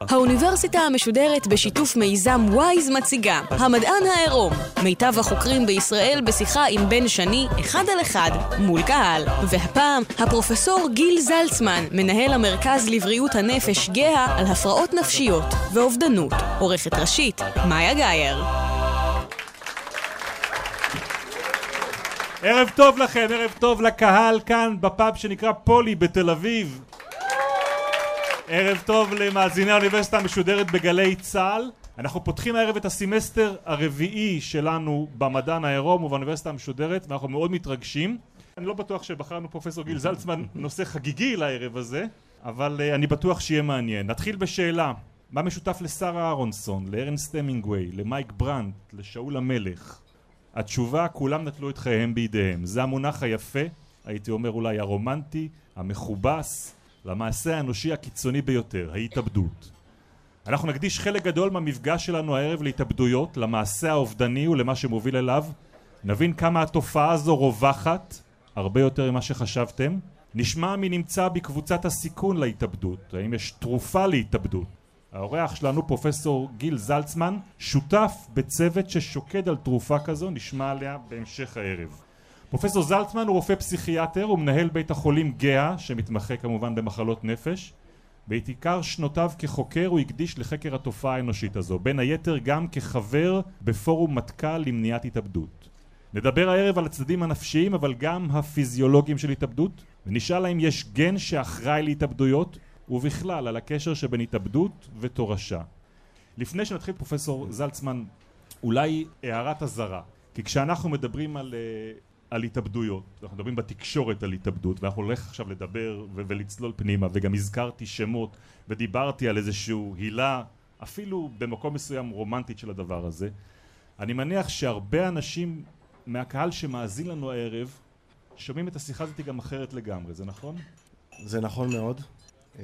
האוניברסיטה המשודרת בשיתוף מיזם וויז מציגה. המדען העירום. מיטב החוקרים בישראל בשיחה עם בן שני אחד על אחד מול קהל. והפעם הפרופסור גיל זלצמן מנהל המרכז לבריאות הנפש גהה על הפרעות נפשיות ואובדנות. עורכת ראשית מאיה גאייר. ערב טוב לכם, ערב טוב לקהל כאן בפאב שנקרא פולי בתל אביב ערב טוב למאזיני האוניברסיטה המשודרת בגלי צה"ל. אנחנו פותחים הערב את הסמסטר הרביעי שלנו במדען העירום ובאוניברסיטה המשודרת ואנחנו מאוד מתרגשים. אני לא בטוח שבחרנו פרופסור גיל זלצמן נושא חגיגי לערב הזה אבל uh, אני בטוח שיהיה מעניין. נתחיל בשאלה מה משותף לשרה אהרונסון, לארנסט המינגווי, למייק ברנט, לשאול המלך? התשובה כולם נטלו את חייהם בידיהם. זה המונח היפה הייתי אומר אולי הרומנטי המכובס למעשה האנושי הקיצוני ביותר, ההתאבדות. אנחנו נקדיש חלק גדול מהמפגש שלנו הערב להתאבדויות, למעשה האובדני ולמה שמוביל אליו. נבין כמה התופעה הזו רווחת, הרבה יותר ממה שחשבתם. נשמע מי נמצא בקבוצת הסיכון להתאבדות, האם יש תרופה להתאבדות. האורח שלנו פרופסור גיל זלצמן שותף בצוות ששוקד על תרופה כזו, נשמע עליה בהמשך הערב. פרופסור זלצמן הוא רופא פסיכיאטר ומנהל בית החולים גאה שמתמחה כמובן במחלות נפש. ואת עיקר שנותיו כחוקר הוא הקדיש לחקר התופעה האנושית הזו בין היתר גם כחבר בפורום מטכ"ל למניעת התאבדות. נדבר הערב על הצדדים הנפשיים אבל גם הפיזיולוגיים של התאבדות ונשאל האם יש גן שאחראי להתאבדויות ובכלל על הקשר שבין התאבדות ותורשה. לפני שנתחיל פרופסור זלצמן אולי הערת אזהרה כי כשאנחנו מדברים על על התאבדויות, אנחנו מדברים בתקשורת על התאבדות ואנחנו הולך עכשיו לדבר ו- ולצלול פנימה וגם הזכרתי שמות ודיברתי על איזשהו הילה אפילו במקום מסוים רומנטית של הדבר הזה. אני מניח שהרבה אנשים מהקהל שמאזין לנו הערב שומעים את השיחה הזאת גם אחרת לגמרי, זה נכון? זה נכון מאוד. Uh,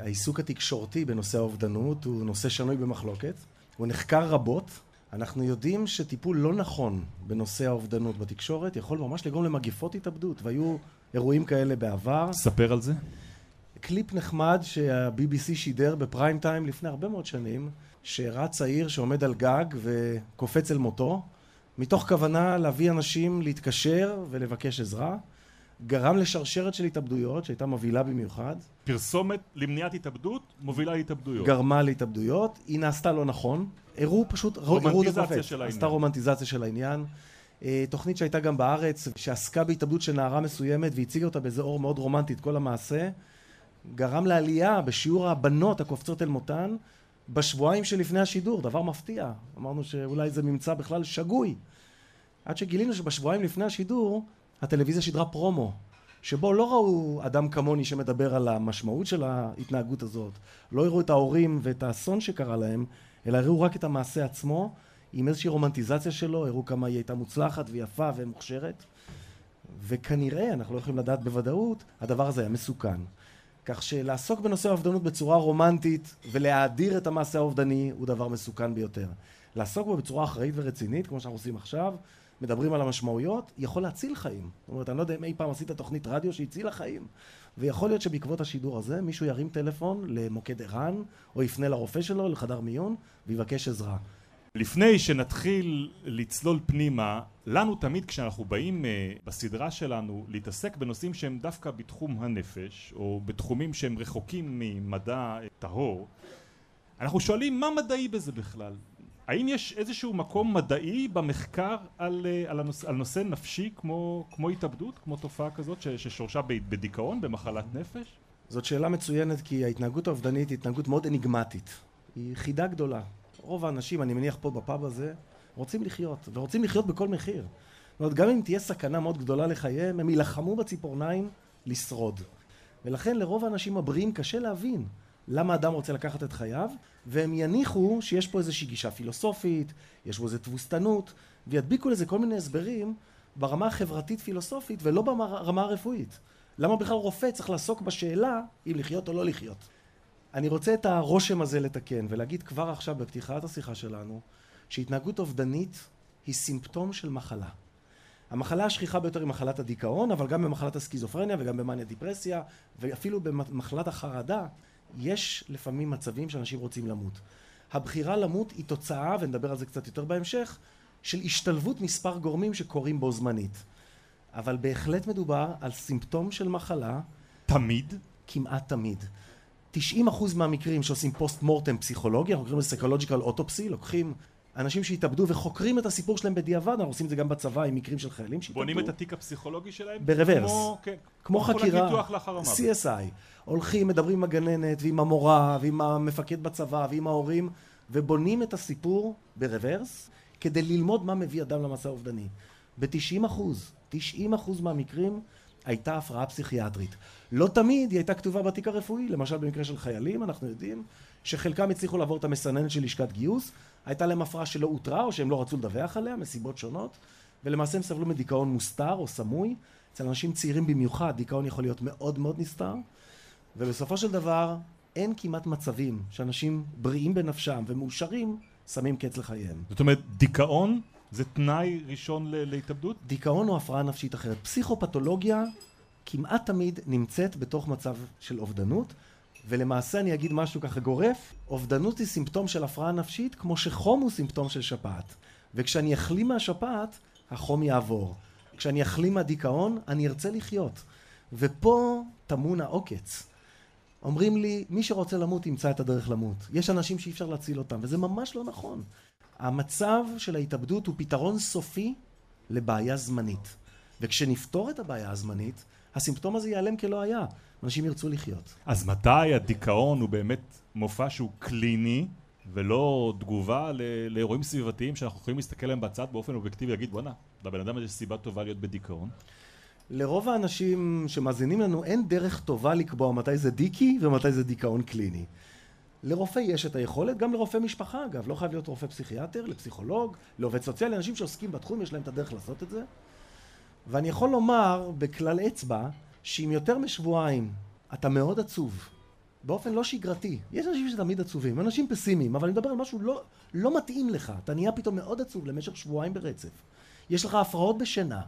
העיסוק התקשורתי בנושא האובדנות הוא נושא שנוי במחלוקת, הוא נחקר רבות אנחנו יודעים שטיפול לא נכון בנושא האובדנות בתקשורת יכול ממש לגרום למגיפות התאבדות והיו אירועים כאלה בעבר. ספר על זה. קליפ נחמד שה-BBC שידר בפריים טיים לפני הרבה מאוד שנים שהראה צעיר שעומד על גג וקופץ אל מותו מתוך כוונה להביא אנשים להתקשר ולבקש עזרה גרם לשרשרת של התאבדויות שהייתה מבהילה במיוחד. פרסומת למניעת התאבדות מובילה להתאבדויות. גרמה להתאבדויות, היא נעשתה לא נכון, הראו פשוט, רומנטיזציה של העניין. עשתה רומנטיזציה של העניין. אה, תוכנית שהייתה גם בארץ, שעסקה בהתאבדות של נערה מסוימת והציגה אותה באיזה אור מאוד רומנטי את כל המעשה, גרם לעלייה בשיעור הבנות הקופצות אל מותן בשבועיים שלפני השידור, דבר מפתיע. אמרנו שאולי זה ממצא בכלל שגוי. עד שגילינו שבשבועיים לפני השידור הטלוויזיה שידרה פרומו שבו לא ראו אדם כמוני שמדבר על המשמעות של ההתנהגות הזאת, לא הראו את ההורים ואת האסון שקרה להם, אלא הראו רק את המעשה עצמו עם איזושהי רומנטיזציה שלו, הראו כמה היא הייתה מוצלחת ויפה ומוכשרת וכנראה, אנחנו לא יכולים לדעת בוודאות, הדבר הזה היה מסוכן. כך שלעסוק בנושא האובדנות בצורה רומנטית ולהאדיר את המעשה האובדני הוא דבר מסוכן ביותר. לעסוק בו בצורה אחראית ורצינית, כמו שאנחנו עושים עכשיו, מדברים על המשמעויות, יכול להציל חיים. זאת אומרת, אני לא יודע אם אי פעם עשית תוכנית רדיו שהצילה חיים, ויכול להיות שבעקבות השידור הזה מישהו ירים טלפון למוקד ער"ן, או יפנה לרופא שלו, לחדר מיון, ויבקש עזרה. לפני שנתחיל לצלול פנימה, לנו תמיד כשאנחנו באים uh, בסדרה שלנו להתעסק בנושאים שהם דווקא בתחום הנפש, או בתחומים שהם רחוקים ממדע טהור, אנחנו שואלים מה מדעי בזה בכלל? האם יש איזשהו מקום מדעי במחקר על, אה, על, הנוש, על נושא נפשי כמו, כמו התאבדות, כמו תופעה כזאת ששורשה בדיכאון, במחלת נפש? זאת שאלה מצוינת כי ההתנהגות האובדנית היא התנהגות מאוד אניגמטית. היא חידה גדולה. רוב האנשים, אני מניח פה בפאב הזה, רוצים לחיות, ורוצים לחיות בכל מחיר. זאת אומרת, גם אם תהיה סכנה מאוד גדולה לחייהם, הם יילחמו בציפורניים לשרוד. ולכן לרוב האנשים הבריאים קשה להבין למה אדם רוצה לקחת את חייו, והם יניחו שיש פה איזושהי גישה פילוסופית, יש פה איזו תבוסתנות, וידביקו לזה כל מיני הסברים ברמה החברתית-פילוסופית ולא ברמה הרפואית. למה בכלל רופא צריך לעסוק בשאלה אם לחיות או לא לחיות? אני רוצה את הרושם הזה לתקן ולהגיד כבר עכשיו בפתיחת השיחה שלנו שהתנהגות אובדנית היא סימפטום של מחלה. המחלה השכיחה ביותר היא מחלת הדיכאון, אבל גם במחלת הסכיזופרניה וגם במאניה דיפרסיה ואפילו במחלת החרדה יש לפעמים מצבים שאנשים רוצים למות. הבחירה למות היא תוצאה, ונדבר על זה קצת יותר בהמשך, של השתלבות מספר גורמים שקורים בו זמנית. אבל בהחלט מדובר על סימפטום של מחלה. תמיד? כמעט תמיד. 90% מהמקרים שעושים post mortem פסיכולוגי, אנחנו קוראים לזה psychological autopsy, לוקחים אנשים שהתאבדו וחוקרים את הסיפור שלהם בדיעבד, אנחנו עושים את זה גם בצבא עם מקרים של חיילים שהתאבדו. בונים את התיק הפסיכולוגי שלהם? ברוורס. כמו, כן, כמו חקירה, CSI. הולכים, מדברים עם הגננת ועם המורה ועם המפקד בצבא ועם ההורים ובונים את הסיפור ברוורס כדי ללמוד מה מביא אדם למסע האובדני. ב-90 אחוז, 90 אחוז מהמקרים הייתה הפרעה פסיכיאטרית. לא תמיד היא הייתה כתובה בתיק הרפואי, למשל במקרה של חיילים אנחנו יודעים שחלקם הצליחו לעבור את המסננת של לשכת גיוס, הייתה להם הפרעה שלא אותרה או שהם לא רצו לדווח עליה מסיבות שונות ולמעשה הם סבלו מדיכאון מוסתר או סמוי. אצל אנשים צעירים במיוחד דיכאון יכול להיות מאוד מאוד נסתר ובסופו של דבר אין כמעט מצבים שאנשים בריאים בנפשם ומאושרים שמים קץ לחייהם. זאת אומרת דיכאון זה תנאי ראשון להתאבדות? דיכאון או הפרעה נפשית אחרת. פסיכופתולוגיה כמעט תמיד נמצאת בתוך מצב של אובדנות ולמעשה אני אגיד משהו ככה גורף, אובדנות היא סימפטום של הפרעה נפשית כמו שחום הוא סימפטום של שפעת. וכשאני אחלים מהשפעת, החום יעבור. כשאני אחלים מהדיכאון, אני ארצה לחיות. ופה טמון העוקץ. אומרים לי, מי שרוצה למות ימצא את הדרך למות. יש אנשים שאי אפשר להציל אותם, וזה ממש לא נכון. המצב של ההתאבדות הוא פתרון סופי לבעיה זמנית. וכשנפתור את הבעיה הזמנית, הסימפטום הזה ייעלם כלא היה. אנשים ירצו לחיות. אז מתי הדיכאון הוא באמת מופע שהוא קליני ולא תגובה לאירועים סביבתיים שאנחנו יכולים להסתכל עליהם בצד באופן אובייקטיבי ולהגיד בואנה, לבן אדם יש סיבה טובה להיות בדיכאון? לרוב האנשים שמאזינים לנו אין דרך טובה לקבוע מתי זה דיקי ומתי זה דיכאון קליני. לרופא יש את היכולת, גם לרופא משפחה אגב, לא חייב להיות רופא פסיכיאטר, לפסיכולוג, לעובד סוציאלי, אנשים שעוסקים בתחום יש להם את הדרך לעשות את זה. ואני יכול לומר בכלל אצבע שאם יותר משבועיים אתה מאוד עצוב, באופן לא שגרתי, יש אנשים שתמיד עצובים, אנשים פסימיים, אבל אני מדבר על משהו לא, לא מתאים לך, אתה נהיה פתאום מאוד עצוב למשך שבועיים ברצף. יש לך הפרעות בשינה,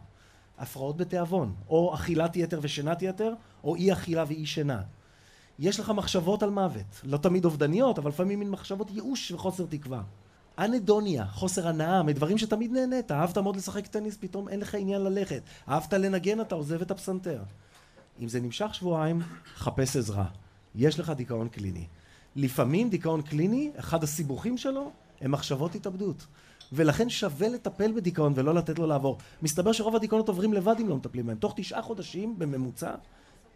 הפרעות בתיאבון, או אכילת יתר ושינת יתר, או אי אכילה ואי שינה. יש לך מחשבות על מוות, לא תמיד אובדניות, אבל לפעמים מין מחשבות ייאוש וחוסר תקווה. אנדוניה, חוסר הנאה, מדברים שתמיד נהנית, אהבת מאוד לשחק טניס, פתאום אין לך עניין ללכת, אהבת לנגן, אתה עוזב את הפסנתר. אם זה נמשך שבועיים, חפש עזרה. יש לך דיכאון קליני. לפעמים דיכאון קליני, אחד הסיבוכים שלו, הם מחשבות התאבדות. ולכן שווה לטפל בדיכאון ולא לתת לו לעבור. מסתבר שרוב הדיכאונות עוברים לבד אם לא מטפלים בהם. תוך תשעה חודשים בממוצע,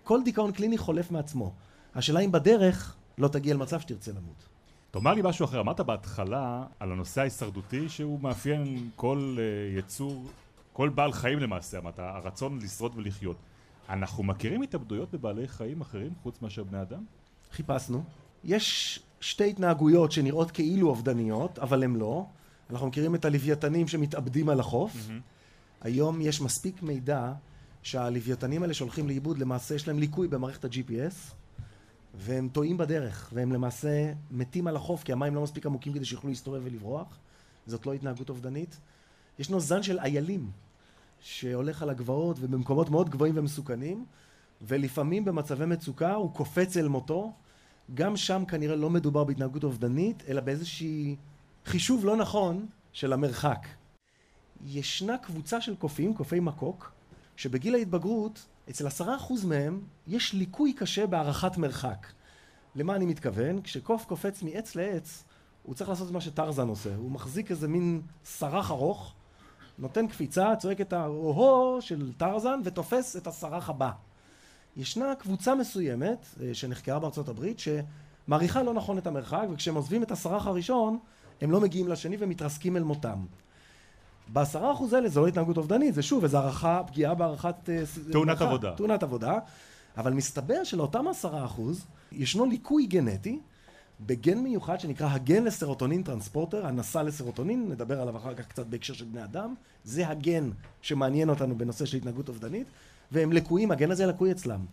כל דיכאון קליני חולף מעצמו. השאלה אם בדרך לא תגיע למצב שתרצה למות. תאמר לי משהו אחר, אמרת בהתחלה על הנושא ההישרדותי שהוא מאפיין כל uh, יצור, כל בעל חיים למעשה, אמרת, הרצון לשרוד ולחיות. אנחנו מכירים התאבדויות בבעלי חיים אחרים חוץ מאשר בני אדם? חיפשנו. יש שתי התנהגויות שנראות כאילו אובדניות, אבל הן לא. אנחנו מכירים את הלוויתנים שמתאבדים על החוף. Mm-hmm. היום יש מספיק מידע שהלוויתנים האלה שהולכים לאיבוד, למעשה יש להם ליקוי במערכת ה-GPS, והם טועים בדרך, והם למעשה מתים על החוף, כי המים לא מספיק עמוקים כדי שיוכלו להסתובב ולברוח. זאת לא התנהגות אובדנית. ישנו זן של איילים, שהולך על הגבעות ובמקומות מאוד גבוהים ומסוכנים, ולפעמים במצבי מצוקה הוא קופץ אל מותו. גם שם כנראה לא מדובר בהתנהגות אובדנית, אלא באיזשהי חישוב לא נכון של המרחק. ישנה קבוצה של קופים, קופי מקוק, שבגיל ההתבגרות, אצל עשרה אחוז מהם, יש ליקוי קשה בהערכת מרחק. למה אני מתכוון? כשקוף קופץ מעץ לעץ, הוא צריך לעשות את מה שטרזן עושה. הוא מחזיק איזה מין סרח ארוך, נותן קפיצה, צועק את ההוא של טרזן ותופס את הסרח הבא. ישנה קבוצה מסוימת אה, שנחקרה בארצות הברית שמעריכה לא נכון את המרחק וכשהם עוזבים את הסרח הראשון הם לא מגיעים לשני ומתרסקים אל מותם. בעשרה אחוז האלה זו לא התנהגות אובדנית, זה שוב איזו הערכה, פגיעה בהערכת... אה, תאונת עבודה. תאונת עבודה, אבל מסתבר שלאותם עשרה אחוז ישנו ליקוי גנטי בגן מיוחד שנקרא הגן לסרוטונין טרנספורטר, הנשא לסרוטונין, נדבר עליו אחר כך קצת בהקשר של בני אדם, זה הגן שמעניין אותנו בנושא של התנהגות אובדנית, והם לקויים, הגן הזה לקוי אצלם.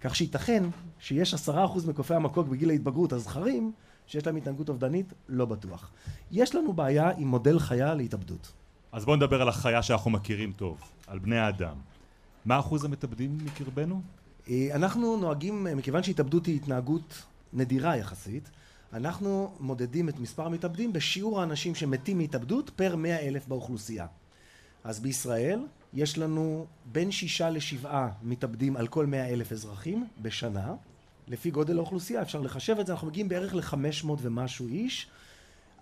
כך שייתכן שיש עשרה אחוז מקופי המקוק בגיל ההתבגרות הזכרים, שיש להם התנהגות אובדנית, לא בטוח. יש לנו בעיה עם מודל חיה להתאבדות. אז בואו נדבר על החיה שאנחנו מכירים טוב, על בני האדם. מה אחוז המתאבדים מקרבנו? אה, אנחנו נוהגים, אה, מכיוון שהתאבדות היא התנהגות נדירה יחסית, אנחנו מודדים את מספר המתאבדים בשיעור האנשים שמתים מהתאבדות פר מאה אלף באוכלוסייה. אז בישראל יש לנו בין שישה לשבעה מתאבדים על כל מאה אלף אזרחים בשנה. לפי גודל האוכלוסייה אפשר לחשב את זה, אנחנו מגיעים בערך לחמש מאות ומשהו איש.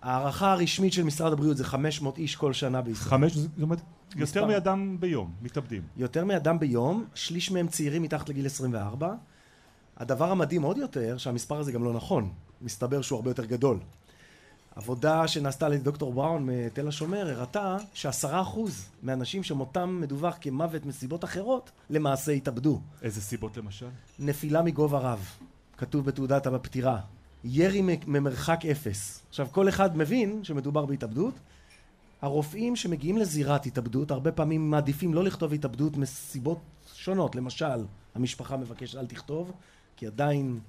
ההערכה הרשמית של משרד הבריאות זה חמש מאות איש כל שנה בישראל. חמש, זאת אומרת, יותר. מאדם ביום, מתאבדים. יותר מאדם ביום, שליש מהם צעירים מתחת לגיל 24. הדבר המדהים עוד יותר, שהמספר הזה גם לא נכון, מסתבר שהוא הרבה יותר גדול. עבודה שנעשתה על ידי דוקטור בראון מתל השומר הראתה שעשרה אחוז מהאנשים שמותם מדווח כמוות מסיבות אחרות, למעשה התאבדו. איזה סיבות למשל? נפילה מגובה רב, כתוב בתעודת הפטירה. ירי ממרחק אפס. עכשיו, כל אחד מבין שמדובר בהתאבדות. הרופאים שמגיעים לזירת התאבדות, הרבה פעמים מעדיפים לא לכתוב התאבדות מסיבות שונות. למשל, המשפחה מבקשת אל תכתוב, כי עדיין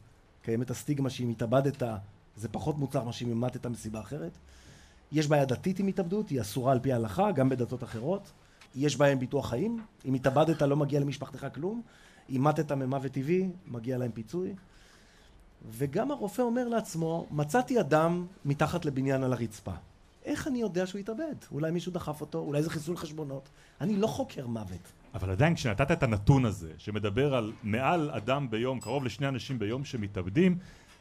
קיימת הסטיגמה שאם התאבדת זה פחות מוצר מאשר אם המתת מסיבה אחרת. יש בעיה דתית עם התאבדות, היא אסורה על פי ההלכה, גם בדתות אחרות. יש בעיה עם ביטוח חיים, אם התאבדת לא מגיע למשפחתך כלום, אם מתת ממוות טבעי, מגיע להם פיצוי. וגם הרופא אומר לעצמו, מצאתי אדם מתחת לבניין על הרצפה. איך אני יודע שהוא התאבד? אולי מישהו דחף אותו, אולי זה חיסול חשבונות. אני לא חוקר מוות. אבל עדיין כשנתת את הנתון הזה, שמדבר על מעל אדם ביום, קרוב לשני אנשים ביום שמתאבדים,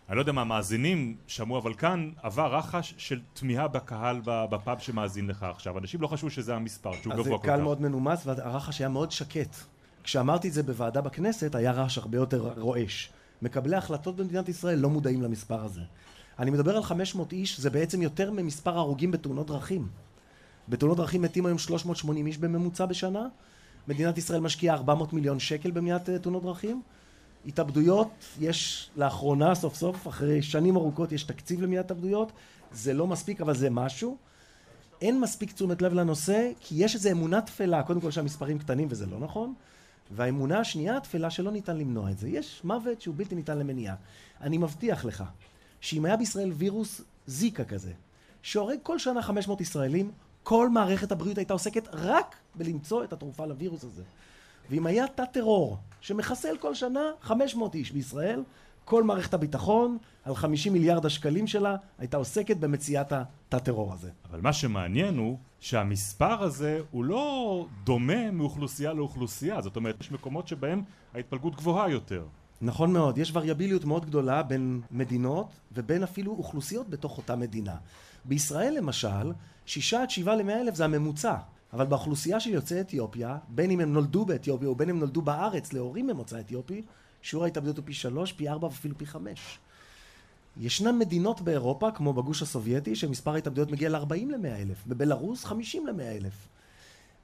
אני לא יודע מה המאזינים שמעו, אבל כאן עבר רחש של תמיהה בקהל בפאב שמאזין לך עכשיו. אנשים לא חשבו שזה המספר, שהוא אז גבוה זה כל כך. קל מאוד מנומס, והרחש היה מאוד שקט. כשאמרתי את זה בוועדה בכנסת, היה רעש הרבה יותר רועש. מקבלי ההחלטות במדינת ישראל לא מודעים למספר הזה. אני מדבר על 500 איש, זה בעצם יותר ממספר ההרוגים בתאונות דרכים. בתאונות דרכים מתים היום 380 איש בממוצע בשנה. מדינת ישראל משקיעה 400 מיליון שקל במניעת אה, תאונות דרכים. התאבדויות, יש לאחרונה סוף סוף, אחרי שנים ארוכות יש תקציב למניעת התאבדויות. זה לא מספיק, אבל זה משהו. אין מספיק תשומת לב לנושא, כי יש איזו אמונה תפלה, קודם כל שהמספרים קטנים וזה לא נכון, והאמונה השנייה התפלה שלא ניתן למנוע את זה. יש מוות שהוא בלתי ניתן למניעה. אני מבטיח לך, שאם היה בישראל וירוס זיקה כזה, שהורג כל שנה 500 ישראלים, כל מערכת הבריאות הייתה עוסקת רק בלמצוא את התרופה לווירוס הזה. ואם היה תא טרור שמחסל כל שנה 500 איש בישראל, כל מערכת הביטחון, על 50 מיליארד השקלים שלה, הייתה עוסקת במציאת התא טרור הזה. אבל מה שמעניין הוא שהמספר הזה הוא לא דומה מאוכלוסייה לאוכלוסייה, זאת אומרת יש מקומות שבהם ההתפלגות גבוהה יותר. נכון מאוד, יש וריאביליות מאוד גדולה בין מדינות ובין אפילו אוכלוסיות בתוך אותה מדינה. בישראל למשל, שישה עד שבעה למאה אלף זה הממוצע, אבל באוכלוסייה של יוצאי אתיופיה, בין אם הם נולדו באתיופיה ובין אם נולדו בארץ להורים ממוצא אתיופי, שיעור ההתאבדות הוא פי שלוש, פי ארבע ואפילו פי חמש. ישנן מדינות באירופה, כמו בגוש הסובייטי, שמספר ההתאבדויות מגיע ל-40 למאה אלף, בבלארוס 50 למאה אלף.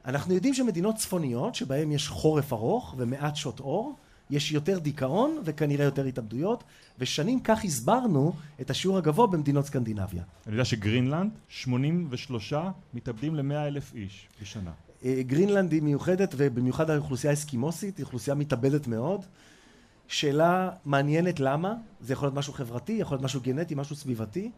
אנחנו יודעים שמדינות צפוניות, שבהן יש חורף ארוך ומעט שעות אור, יש יותר דיכאון וכנראה יותר התאבדויות, ושנים כך הסברנו את השיעור הגבוה במדינות סקנדינביה. אני יודע שגרינלנד, 83 מתאבדים ל-100 אלף איש בשנה. אה, גרינלנד היא מיוחדת, ובמיוחד האוכלוסייה האסקימוסית, היא אוכלוסייה מתאבדת מאוד. שאלה מעניינת למה, זה יכול להיות משהו חברתי, יכול להיות משהו גנטי, משהו סביבתי.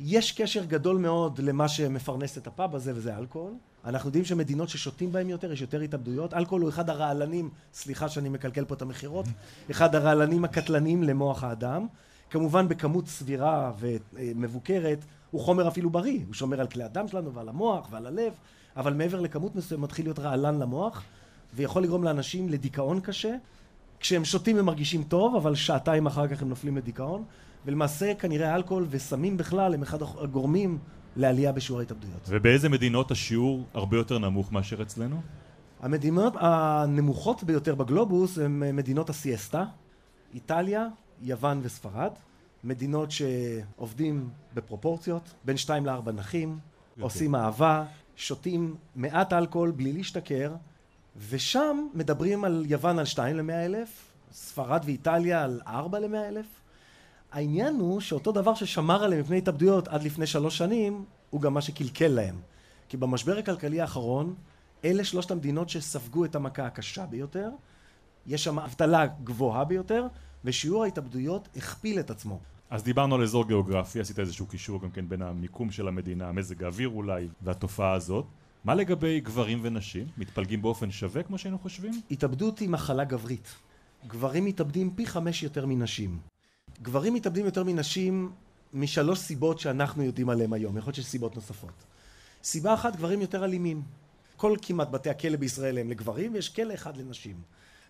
יש קשר גדול מאוד למה שמפרנס את הפאב הזה, וזה אלכוהול. אנחנו יודעים שמדינות ששותים בהם יותר, יש יותר התאבדויות. אלכוהול הוא אחד הרעלנים, סליחה שאני מקלקל פה את המכירות, אחד הרעלנים הקטלניים למוח האדם. כמובן בכמות סבירה ומבוקרת, הוא חומר אפילו בריא, הוא שומר על כלי הדם שלנו ועל המוח ועל הלב, אבל מעבר לכמות מסוימת מתחיל להיות רעלן למוח, ויכול לגרום לאנשים לדיכאון קשה. כשהם שותים הם מרגישים טוב, אבל שעתיים אחר כך הם נופלים לדיכאון, ולמעשה כנראה אלכוהול וסמים בכלל הם אחד הגורמים לעלייה בשיעור ההתאבדויות. ובאיזה מדינות השיעור הרבה יותר נמוך מאשר אצלנו? המדינות הנמוכות ביותר בגלובוס הן מדינות הסיאסטה, איטליה, יוון וספרד, מדינות שעובדים בפרופורציות, בין שתיים לארבע נחים, יותר. עושים אהבה, שותים מעט אלכוהול בלי להשתכר, ושם מדברים על יוון על שתיים למאה אלף, ספרד ואיטליה על ארבע למאה אלף. העניין הוא שאותו דבר ששמר עליהם מפני התאבדויות עד לפני שלוש שנים, הוא גם מה שקלקל להם. כי במשבר הכלכלי האחרון, אלה שלושת המדינות שספגו את המכה הקשה ביותר, יש שם אבטלה גבוהה ביותר, ושיעור ההתאבדויות הכפיל את עצמו. אז דיברנו על אזור גיאוגרפי, עשית איזשהו קישור גם כן בין המיקום של המדינה, מזג האוויר אולי, והתופעה הזאת. מה לגבי גברים ונשים? מתפלגים באופן שווה כמו שהיינו חושבים? התאבדות היא מחלה גברית. גברים מתאבדים פי חמש יותר מנשים. גברים מתאבדים יותר מנשים משלוש סיבות שאנחנו יודעים עליהן היום, יכול להיות שיש סיבות נוספות. סיבה אחת, גברים יותר אלימים. כל כמעט בתי הכלא בישראל הם לגברים, ויש כלא אחד לנשים.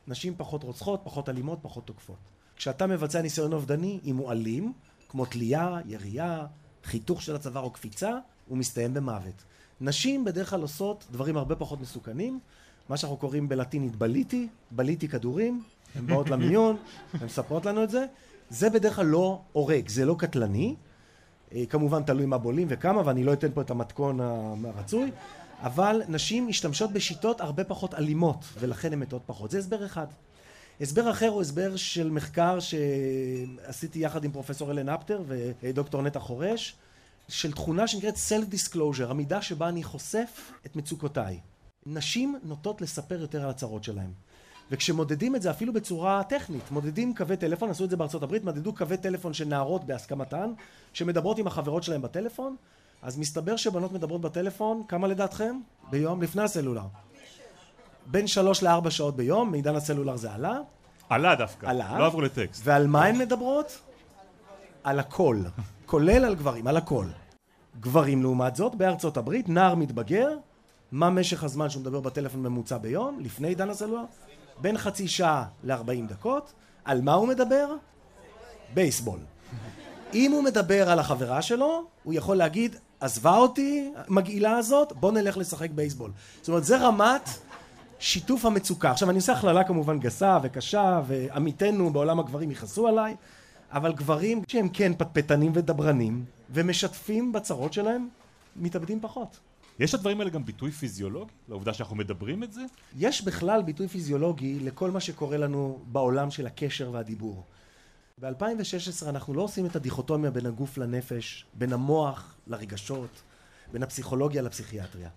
נשים פחות רוצחות, פחות אלימות, פחות תוקפות. כשאתה מבצע ניסיון אובדני, אם הוא אלים, כמו תלייה, ירייה, חיתוך של הצוואר או קפיצה, הוא מסתיים במוות. נשים בדרך כלל עושות דברים הרבה פחות מסוכנים, מה שאנחנו קוראים בלטינית בליטי, בליטי כדורים, הן באות למיון, הן מספרות לנו את זה. זה בדרך כלל לא הורג, זה לא קטלני. אה, כמובן תלוי מה בולים וכמה, ואני לא אתן פה את המתכון הרצוי, אבל נשים משתמשות בשיטות הרבה פחות אלימות, ולכן הן מתות פחות. זה הסבר אחד. הסבר אחר הוא הסבר של מחקר שעשיתי יחד עם פרופסור אלן אפטר ודוקטור נטע חורש, של תכונה שנקראת self disclosure, המידה שבה אני חושף את מצוקותיי. נשים נוטות לספר יותר על הצרות שלהן. וכשמודדים את זה אפילו בצורה טכנית, מודדים קווי טלפון, עשו את זה בארצות הברית, מדדו קווי טלפון של נערות בהסכמתן, שמדברות עם החברות שלהן בטלפון, אז מסתבר שבנות מדברות בטלפון, כמה לדעתכם? ביום לפני הסלולר. בין שלוש לארבע שעות ביום, מעידן הסלולר זה עלה. עלה דווקא, עלה. לא עברו לטקסט. ועל מה הן מדברות? על הכל. כולל על גברים, על הכל. גברים לעומת זאת, בארצות הברית, נער מתבגר, מה משך הזמן שהוא מדבר בטלפון ממוצע ביום, לפני עידן הסלולר? בין חצי שעה ל-40 דקות. על מה הוא מדבר? בייסבול. אם הוא מדבר על החברה שלו, הוא יכול להגיד, עזבה אותי, מגעילה הזאת, בוא נלך לשחק בייסבול. זאת אומרת, זה רמת שיתוף המצוקה. עכשיו, אני עושה הכללה כמובן גסה וקשה, ועמיתינו בעולם הגברים יכעסו עליי, אבל גברים שהם כן פטפטנים ודברנים, ומשתפים בצרות שלהם, מתאבדים פחות. יש לדברים האלה גם ביטוי פיזיולוגי? לעובדה שאנחנו מדברים את זה? יש בכלל ביטוי פיזיולוגי לכל מה שקורה לנו בעולם של הקשר והדיבור. ב-2016 אנחנו לא עושים את הדיכוטומיה בין הגוף לנפש, בין המוח לרגשות, בין הפסיכולוגיה לפסיכיאטריה.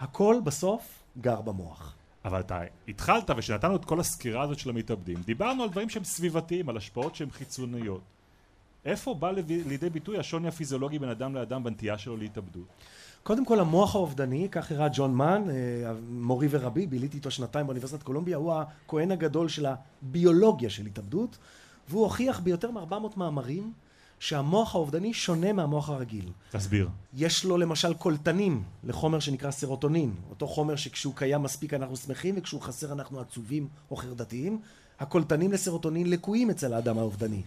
הכל בסוף גר במוח. אבל אתה התחלת ושנתנו את כל הסקירה הזאת של המתאבדים, דיברנו על דברים שהם סביבתיים, על השפעות שהן חיצוניות. איפה בא לידי ביטוי השוני הפיזיולוגי בין אדם לאדם בנטייה שלו להתאבדות? קודם כל המוח האובדני, כך הראה ג'ון מן, אה, מורי ורבי, ביליתי איתו שנתיים באוניברסיטת קולומביה, הוא הכהן הגדול של הביולוגיה של התאבדות, והוא הוכיח ביותר מ-400 מאמרים שהמוח האובדני שונה מהמוח הרגיל. תסביר. יש לו למשל קולטנים לחומר שנקרא סרוטונין, אותו חומר שכשהוא קיים מספיק אנחנו שמחים וכשהוא חסר אנחנו עצובים או חרדתיים. הקולטנים לסרוטונין לקויים אצל האדם האובדני.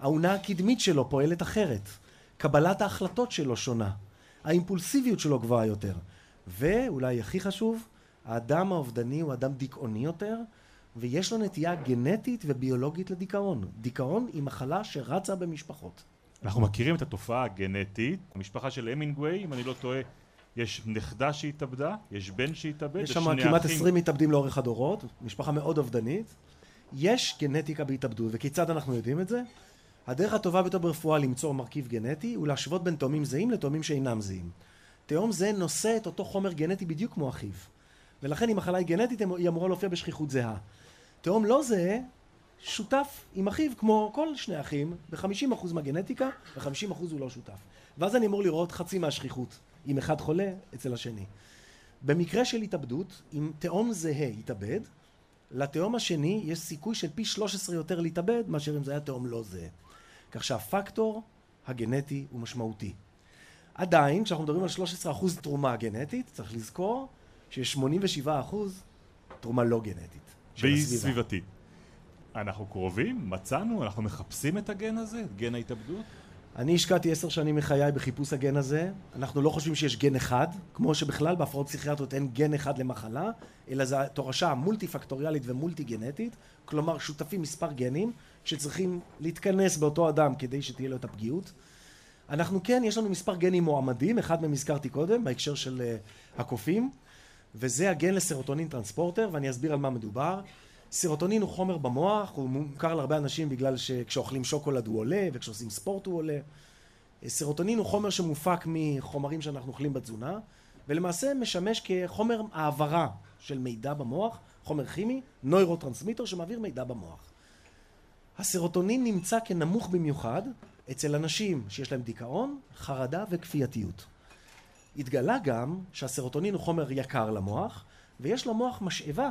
האונה הקדמית שלו פועלת אחרת. קבלת ההחלטות שלו שונה. האימפולסיביות שלו גבוהה יותר. ואולי הכי חשוב, האדם האובדני הוא אדם דיכאוני יותר, ויש לו נטייה גנטית וביולוגית לדיכאון. דיכאון היא מחלה שרצה במשפחות. אנחנו מכירים את התופעה הגנטית. המשפחה של המינגווי, אם אני לא טועה, יש נכדה שהתאבדה, יש בן שהתאבד, יש שם כמעט עשרים מתאבדים לאורך הדורות, משפחה מאוד אובדנית. יש גנטיקה בהתאבדות, וכיצד אנחנו יודעים את זה? הדרך הטובה ביותר ברפואה למצוא מרכיב גנטי הוא להשוות בין תאומים זהים לתאומים שאינם זהים. תאום זה נושא את אותו חומר גנטי בדיוק כמו אחיו. ולכן אם מחלה היא גנטית היא אמורה להופיע בשכיחות זהה. תאום לא זהה שותף עם אחיו כמו כל שני אחים ב-50% מהגנטיקה ו-50% הוא לא שותף. ואז אני אמור לראות חצי מהשכיחות אם אחד חולה אצל השני. במקרה של התאבדות, אם תאום זהה יתאבד, לתאום השני יש סיכוי של פי 13 יותר להתאבד מאשר אם זה היה תאום לא זהה. כך שהפקטור הגנטי הוא משמעותי. עדיין, כשאנחנו מדברים על 13% תרומה גנטית, צריך לזכור שיש 87% תרומה לא גנטית. והיא סביבתית. אנחנו קרובים? מצאנו? אנחנו מחפשים את הגן הזה? גן ההתאבדות? אני השקעתי עשר שנים מחיי בחיפוש הגן הזה. אנחנו לא חושבים שיש גן אחד, כמו שבכלל בהפרעות פסיכיאטריות אין גן אחד למחלה, אלא זו תורשה מולטי פקטוריאלית ומולטי גנטית, כלומר שותפים מספר גנים שצריכים להתכנס באותו אדם כדי שתהיה לו את הפגיעות. אנחנו כן, יש לנו מספר גנים מועמדים, אחד מהם הזכרתי קודם, בהקשר של uh, הקופים, וזה הגן לסרוטונין טרנספורטר, ואני אסביר על מה מדובר. סרוטונין הוא חומר במוח, הוא מוכר להרבה אנשים בגלל שכשאוכלים שוקולד הוא עולה, וכשעושים ספורט הוא עולה. סרוטונין הוא חומר שמופק מחומרים שאנחנו אוכלים בתזונה, ולמעשה משמש כחומר העברה של מידע במוח, חומר כימי, נוירוטרנסמיטר שמעביר מידע במוח. הסרוטונין נמצא כנמוך במיוחד אצל אנשים שיש להם דיכאון, חרדה וכפייתיות. התגלה גם שהסרוטונין הוא חומר יקר למוח, ויש למוח משאבה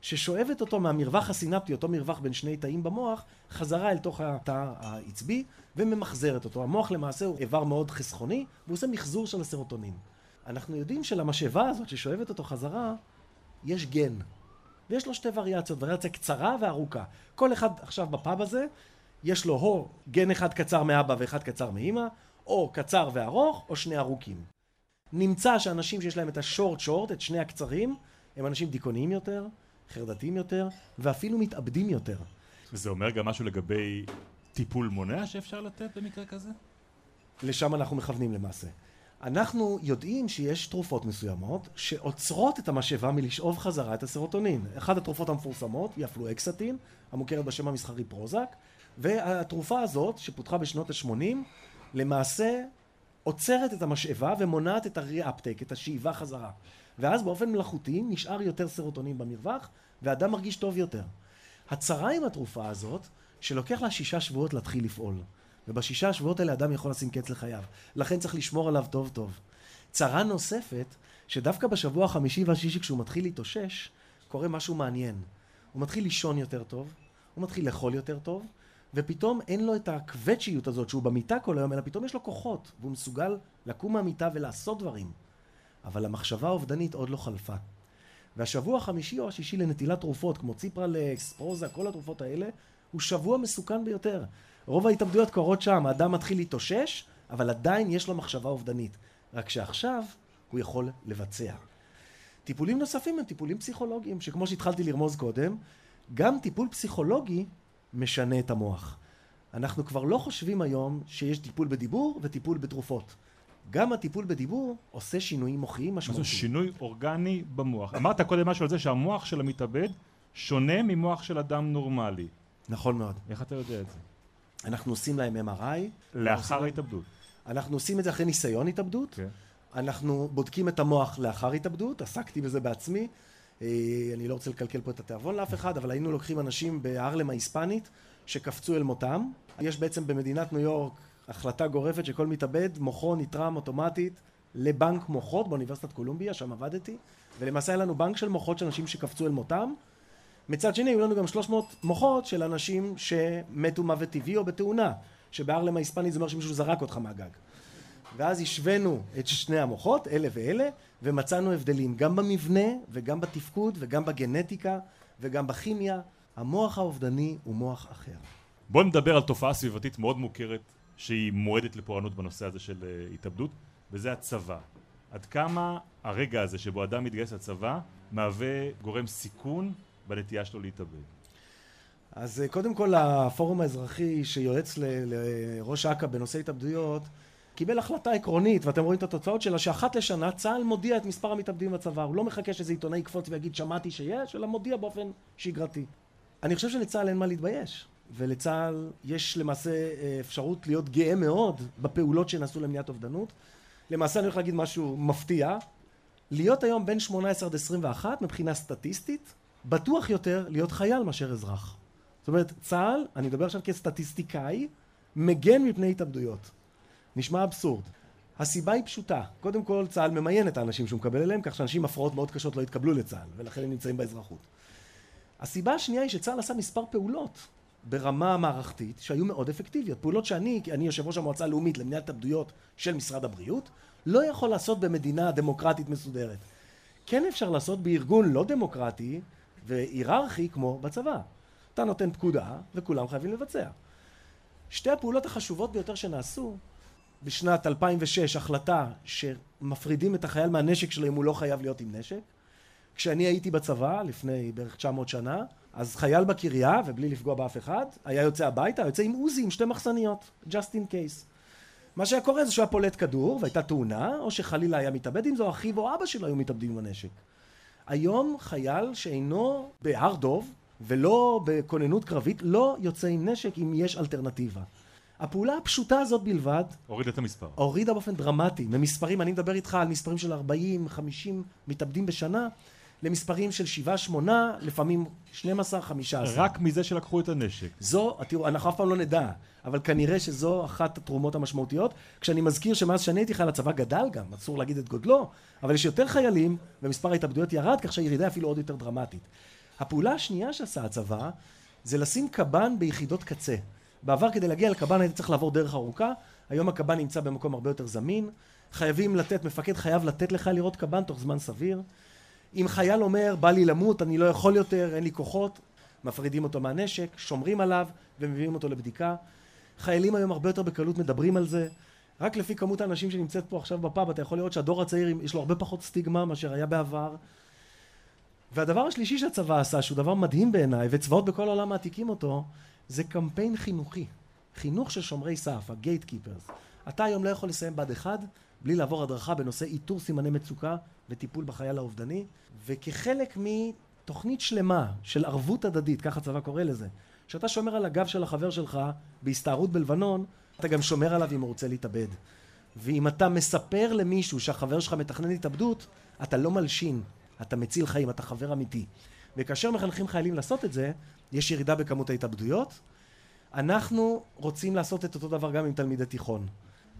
ששואבת אותו מהמרווח הסינפטי, אותו מרווח בין שני תאים במוח, חזרה אל תוך התא העצבי וממחזרת אותו. המוח למעשה הוא איבר מאוד חסכוני, והוא עושה מחזור של הסרוטונין. אנחנו יודעים שלמשאבה הזאת ששואבת אותו חזרה, יש גן. ויש לו שתי וריאציות, וריאציה קצרה וארוכה. כל אחד עכשיו בפאב הזה, יש לו או גן אחד קצר מאבא ואחד קצר מאימא, או קצר וארוך, או שני ארוכים. נמצא שאנשים שיש להם את השורט שורט, את שני הקצרים, הם אנשים דיכאוניים יותר, חרדתיים יותר, ואפילו מתאבדים יותר. וזה אומר גם משהו לגבי טיפול מונע שאפשר לתת במקרה כזה? לשם אנחנו מכוונים למעשה. אנחנו יודעים שיש תרופות מסוימות שעוצרות את המשאבה מלשאוב חזרה את הסרוטונין. אחת התרופות המפורסמות היא הפלואקסטין, המוכרת בשם המסחרי פרוזק, והתרופה הזאת, שפותחה בשנות ה-80, למעשה עוצרת את המשאבה ומונעת את ה reuptake, את השאיבה חזרה. ואז באופן מלאכותי נשאר יותר סרוטונין במרווח, ואדם מרגיש טוב יותר. הצרה עם התרופה הזאת, שלוקח לה שישה שבועות להתחיל לפעול. ובשישה השבועות האלה אדם יכול לשים קץ לחייו. לכן צריך לשמור עליו טוב טוב. צרה נוספת, שדווקא בשבוע החמישי והשישי כשהוא מתחיל להתאושש, קורה משהו מעניין. הוא מתחיל לישון יותר טוב, הוא מתחיל לאכול יותר טוב, ופתאום אין לו את הקווצ'יות הזאת שהוא במיטה כל היום, אלא פתאום יש לו כוחות, והוא מסוגל לקום מהמיטה ולעשות דברים. אבל המחשבה האובדנית עוד לא חלפה. והשבוע החמישי או השישי לנטילת תרופות, כמו ציפרלקס, פרוזה, כל התרופות האלה, הוא שבוע מסוכן ביותר. רוב ההתאבדויות קורות שם, האדם מתחיל להתאושש, אבל עדיין יש לו מחשבה אובדנית. רק שעכשיו הוא יכול לבצע. טיפולים נוספים הם טיפולים פסיכולוגיים, שכמו שהתחלתי לרמוז קודם, גם טיפול פסיכולוגי משנה את המוח. אנחנו כבר לא חושבים היום שיש טיפול בדיבור וטיפול בתרופות. גם הטיפול בדיבור עושה שינויים מוחיים משמעותיים. זה שינוי אורגני במוח. אמרת קודם משהו על זה שהמוח של המתאבד שונה ממוח של אדם נורמלי. נכון מאוד. איך אתה יודע את זה? אנחנו עושים להם MRI. לאחר ההתאבדות. אנחנו עושים את זה אחרי ניסיון התאבדות. כן. אנחנו בודקים את המוח לאחר התאבדות, עסקתי בזה בעצמי. אה, אני לא רוצה לקלקל פה את התיאבון לאף אחד, אבל היינו לוקחים אנשים בארלם ההיספנית שקפצו אל מותם. יש בעצם במדינת ניו יורק החלטה גורפת שכל מתאבד, מוחו נתרם אוטומטית לבנק מוחות באוניברסיטת קולומביה, שם עבדתי, ולמעשה היה לנו בנק של מוחות של אנשים שקפצו אל מותם. מצד שני, היו לנו גם 300 מוחות של אנשים שמתו מוות טבעי או בתאונה, שבארלם ההיספנית זה אומר שמישהו זרק אותך מהגג. ואז השווינו את שני המוחות, אלה ואלה, ומצאנו הבדלים גם במבנה וגם בתפקוד וגם בגנטיקה וגם בכימיה. המוח האובדני הוא מוח אחר. בואו נדבר על תופעה סביבתית מאוד מוכרת שהיא מועדת לפורענות בנושא הזה של uh, התאבדות, וזה הצבא. עד כמה הרגע הזה שבו אדם מתגייס לצבא מהווה גורם סיכון בנטייה שלו להתאבד? אז אה, קודם כל הפורום האזרחי שיועץ לראש אכ"א בנושא התאבדויות קיבל החלטה עקרונית, ואתם רואים את התוצאות שלה, שאחת לשנה צה"ל מודיע את מספר המתאבדים בצבא. הוא לא מחכה שאיזה עיתונאי יקפוץ ויגיד שמעתי שיש, אלא מודיע באופן שגרתי. אני חושב שלצה"ל אין מה להתבייש. ולצה"ל יש למעשה אה, אפשרות להיות גאה מאוד בפעולות שנעשו למניעת אובדנות. למעשה אני הולך להגיד משהו מפתיע, להיות היום בין 18 עד 21 מבחינה סטטיסטית, בטוח יותר להיות חייל מאשר אזרח. זאת אומרת, צה"ל, אני מדבר עכשיו כסטטיסטיקאי, מגן מפני התאבדויות. נשמע אבסורד. הסיבה היא פשוטה, קודם כל צה"ל ממיין את האנשים שהוא מקבל אליהם, כך שאנשים עם הפרעות מאוד קשות לא יתקבלו לצה"ל, ולכן הם נמצאים באזרחות. הסיבה השנייה היא שצה"ל עשה מספר פעולות ברמה מערכתית שהיו מאוד אפקטיביות. פעולות שאני, אני יושב ראש המועצה הלאומית למניעת התאבדויות של משרד הבריאות, לא יכול לעשות במדינה דמוקרטית מסודרת. כן אפשר לעשות בארגון לא דמוקרטי והיררכי כמו בצבא. אתה נותן פקודה וכולם חייבים לבצע. שתי הפעולות החשובות ביותר שנעשו בשנת 2006 החלטה שמפרידים את החייל מהנשק שלו אם הוא לא חייב להיות עם נשק. כשאני הייתי בצבא לפני בערך 900 שנה אז חייל בקריה, ובלי לפגוע באף אחד, היה יוצא הביתה, יוצא עם עוזי עם שתי מחסניות, just in case. מה שהיה קורה זה שהוא היה פולט כדור, והייתה תאונה, או שחלילה היה מתאבד עם זה, או אחיו או אבא שלו היו מתאבדים עם הנשק. היום חייל שאינו בהר דוב, ולא בכוננות קרבית, לא יוצא עם נשק אם יש אלטרנטיבה. הפעולה הפשוטה הזאת בלבד הוריד את המספר. הורידה באופן דרמטי ממספרים, אני מדבר איתך על מספרים של 40, 50 מתאבדים בשנה למספרים של 7, 8, לפעמים 12, 15. רק מזה שלקחו את הנשק. זו, תראו, אנחנו אף פעם לא נדע, אבל כנראה שזו אחת התרומות המשמעותיות. כשאני מזכיר שמאז שאני הייתי חייל הצבא גדל גם, אסור להגיד את גודלו, אבל יש יותר חיילים ומספר ההתאבדויות ירד, כך שהירידה אפילו עוד יותר דרמטית. הפעולה השנייה שעשה הצבא זה לשים קב"ן ביחידות קצה. בעבר כדי להגיע לקב"ן הייתי צריך לעבור דרך ארוכה, היום הקב"ן נמצא במקום הרבה יותר זמין, חייבים לתת, מפקד חייב לתת לך לראות קב"ן תוך זמן סביר. אם חייל אומר בא לי למות, אני לא יכול יותר, אין לי כוחות, מפרידים אותו מהנשק, שומרים עליו ומביאים אותו לבדיקה. חיילים היום הרבה יותר בקלות מדברים על זה. רק לפי כמות האנשים שנמצאת פה עכשיו בפאב אתה יכול לראות שהדור הצעיר יש לו הרבה פחות סטיגמה מאשר היה בעבר. והדבר השלישי שהצבא עשה, שהוא דבר מדהים בעיניי, וצבאות בכל העולם מעתיקים אותו, זה קמפיין חינוכי. חינוך של שומרי סף, הגייט קיפרס. אתה היום לא יכול לסיים בה"ד 1 בלי לעבור הדרכה בנושא איתור סימני מצוקה וטיפול בחייל האובדני, וכחלק מתוכנית שלמה של ערבות הדדית, ככה הצבא קורא לזה, כשאתה שומר על הגב של החבר שלך בהסתערות בלבנון, אתה גם שומר עליו אם הוא רוצה להתאבד. ואם אתה מספר למישהו שהחבר שלך מתכנן התאבדות, אתה לא מלשין, אתה מציל חיים, אתה חבר אמיתי. וכאשר מחנכים חיילים לעשות את זה, יש ירידה בכמות ההתאבדויות. אנחנו רוצים לעשות את אותו דבר גם עם תלמידי תיכון.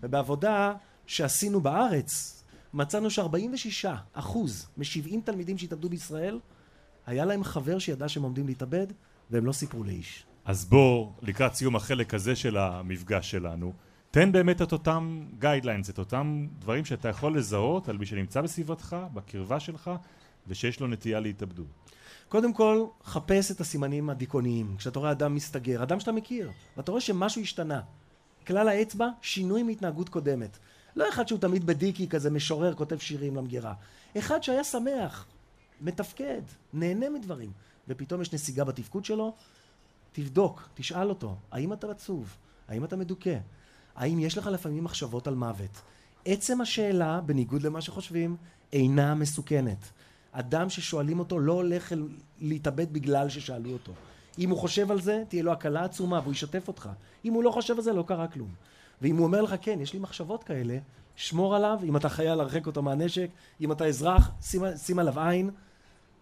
ובעבודה שעשינו בארץ, מצאנו ש-46 אחוז מ-70 תלמידים שהתאבדו בישראל, היה להם חבר שידע שהם עומדים להתאבד, והם לא סיפרו לאיש. אז בוא, לקראת סיום החלק הזה של המפגש שלנו, תן באמת את אותם guidelines, את אותם דברים שאתה יכול לזהות על מי שנמצא בסביבתך, בקרבה שלך, ושיש לו נטייה להתאבדות. קודם כל, חפש את הסימנים הדיכאוניים. כשאתה רואה אדם מסתגר, אדם שאתה מכיר, ואתה רואה שמשהו השתנה. כלל האצבע, שינוי מהתנהגות קודמת. לא אחד שהוא תמיד בדיקי כזה משורר, כותב שירים למגירה. אחד שהיה שמח, מתפקד, נהנה מדברים, ופתאום יש נסיגה בתפקוד שלו, תבדוק, תשאל אותו, האם אתה עצוב? האם אתה מדוכא? האם יש לך לפעמים מחשבות על מוות? עצם השאלה, בניגוד למה שחושבים, אינה מסוכנת. אדם ששואלים אותו לא הולך להתאבד בגלל ששאלו אותו. אם הוא חושב על זה, תהיה לו הקלה עצומה והוא ישתף אותך. אם הוא לא חושב על זה, לא קרה כלום. ואם הוא אומר לך, כן, יש לי מחשבות כאלה, שמור עליו, אם אתה חייל, הרחק אותו מהנשק, אם אתה אזרח, שים, שים עליו עין,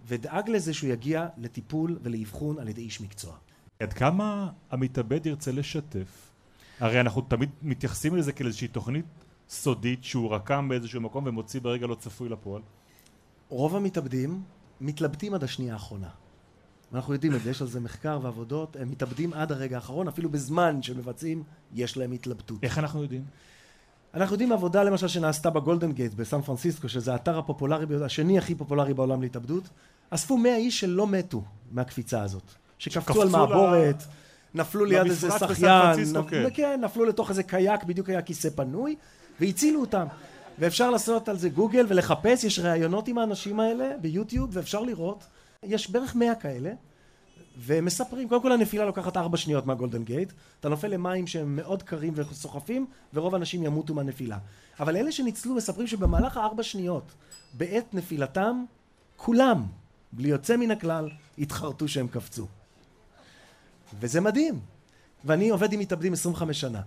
ודאג לזה שהוא יגיע לטיפול ולאבחון על ידי איש מקצוע. עד כמה המתאבד ירצה לשתף? הרי אנחנו תמיד מתייחסים לזה כאל איזושהי תוכנית סודית שהוא רקם באיזשהו מקום ומוציא ברגע לא צפוי לפועל. רוב המתאבדים מתלבטים עד השנייה האחרונה. אנחנו יודעים את זה, יש על זה מחקר ועבודות, הם מתאבדים עד הרגע האחרון, אפילו בזמן שמבצעים, יש להם התלבטות. איך אנחנו יודעים? אנחנו יודעים עבודה למשל שנעשתה בגולדן גייט בסן פרנסיסקו, שזה האתר הפופולרי, השני הכי פופולרי בעולם להתאבדות, אספו מאה איש שלא מתו מהקפיצה הזאת. שקפצו על מעבורת, ל... נפלו ליד איזה שחיין, נפ... כן. כן, נפלו לתוך איזה קייק, בדיוק היה כיסא פנוי, והצילו אותם. ואפשר לעשות על זה גוגל ולחפש, יש ראיונות עם האנשים האלה ביוטיוב, ואפשר לראות, יש בערך מאה כאלה, ומספרים, קודם כל הנפילה לוקחת ארבע שניות מהגולדן גייט, אתה נופל למים שהם מאוד קרים וסוחפים, ורוב האנשים ימותו מהנפילה. אבל אלה שניצלו מספרים שבמהלך הארבע שניות, בעת נפילתם, כולם, בלי יוצא מן הכלל, התחרטו שהם קפצו. וזה מדהים. ואני עובד עם מתאבדים 25 שנה.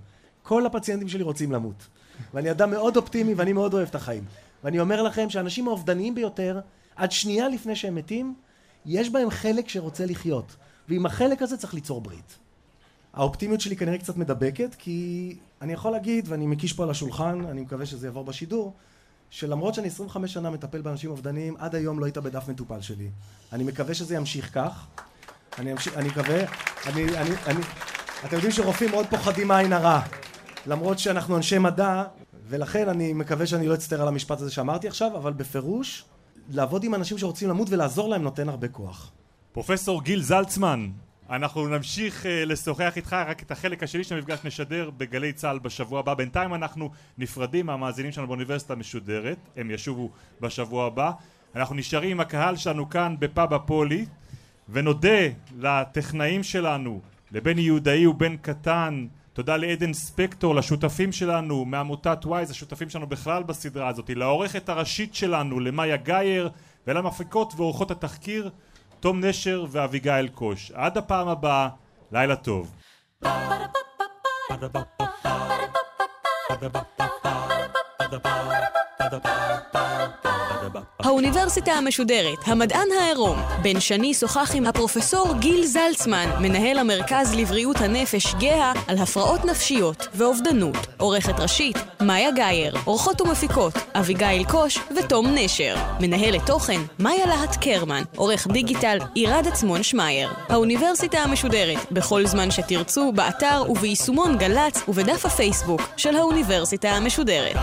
כל הפציינטים שלי רוצים למות. ואני אדם מאוד אופטימי ואני מאוד אוהב את החיים. ואני אומר לכם שהאנשים האובדניים ביותר, עד שנייה לפני שהם מתים, יש בהם חלק שרוצה לחיות. ועם החלק הזה צריך ליצור ברית. האופטימיות שלי כנראה קצת מדבקת, כי אני יכול להגיד, ואני מקיש פה על השולחן, אני מקווה שזה יעבור בשידור, שלמרות שאני 25 שנה מטפל באנשים אובדניים, עד היום לא התאבד אף מטופל שלי. אני מקווה שזה ימשיך כך. אני אמשיך, אני מקווה, אני, אני, אני, אתם יודעים שרופאים מאוד פוחדים מעין הרע. למרות שאנחנו אנשי מדע, ולכן אני מקווה שאני לא אצטער על המשפט הזה שאמרתי עכשיו, אבל בפירוש, לעבוד עם אנשים שרוצים למות ולעזור להם נותן הרבה כוח. פרופסור גיל זלצמן, אנחנו נמשיך uh, לשוחח איתך, רק את החלק השני של המפגש נשדר בגלי צה"ל בשבוע הבא. בינתיים אנחנו נפרדים מהמאזינים שלנו באוניברסיטה המשודרת, הם ישובו בשבוע הבא. אנחנו נשארים עם הקהל שלנו כאן בפאב הפולי, ונודה לטכנאים שלנו, לבני יהודאי ובן קטן, תודה לעדן ספקטור, לשותפים שלנו מעמותת וויז, השותפים שלנו בכלל בסדרה הזאת, לעורכת הראשית שלנו, למאיה גייר, ולמפיקות ועורכות התחקיר, תום נשר ואביגיל קוש. עד הפעם הבאה, לילה טוב. Ba-da-ba-ba-ba-da. האוניברסיטה המשודרת, המדען העירום. בן שני שוחח עם הפרופסור גיל זלצמן, מנהל המרכז לבריאות הנפש גאה, על הפרעות נפשיות ואובדנות. עורכת ראשית, מאיה גאייר. עורכות ומפיקות, אביגיל קוש ותום נשר. מנהלת תוכן, מאיה להט קרמן. עורך דיגיטל, עירד עצמון שמייר. האוניברסיטה המשודרת, בכל זמן שתרצו, באתר וביישומון גל"צ ובדף הפייסבוק של האוניברסיטה המשודרת.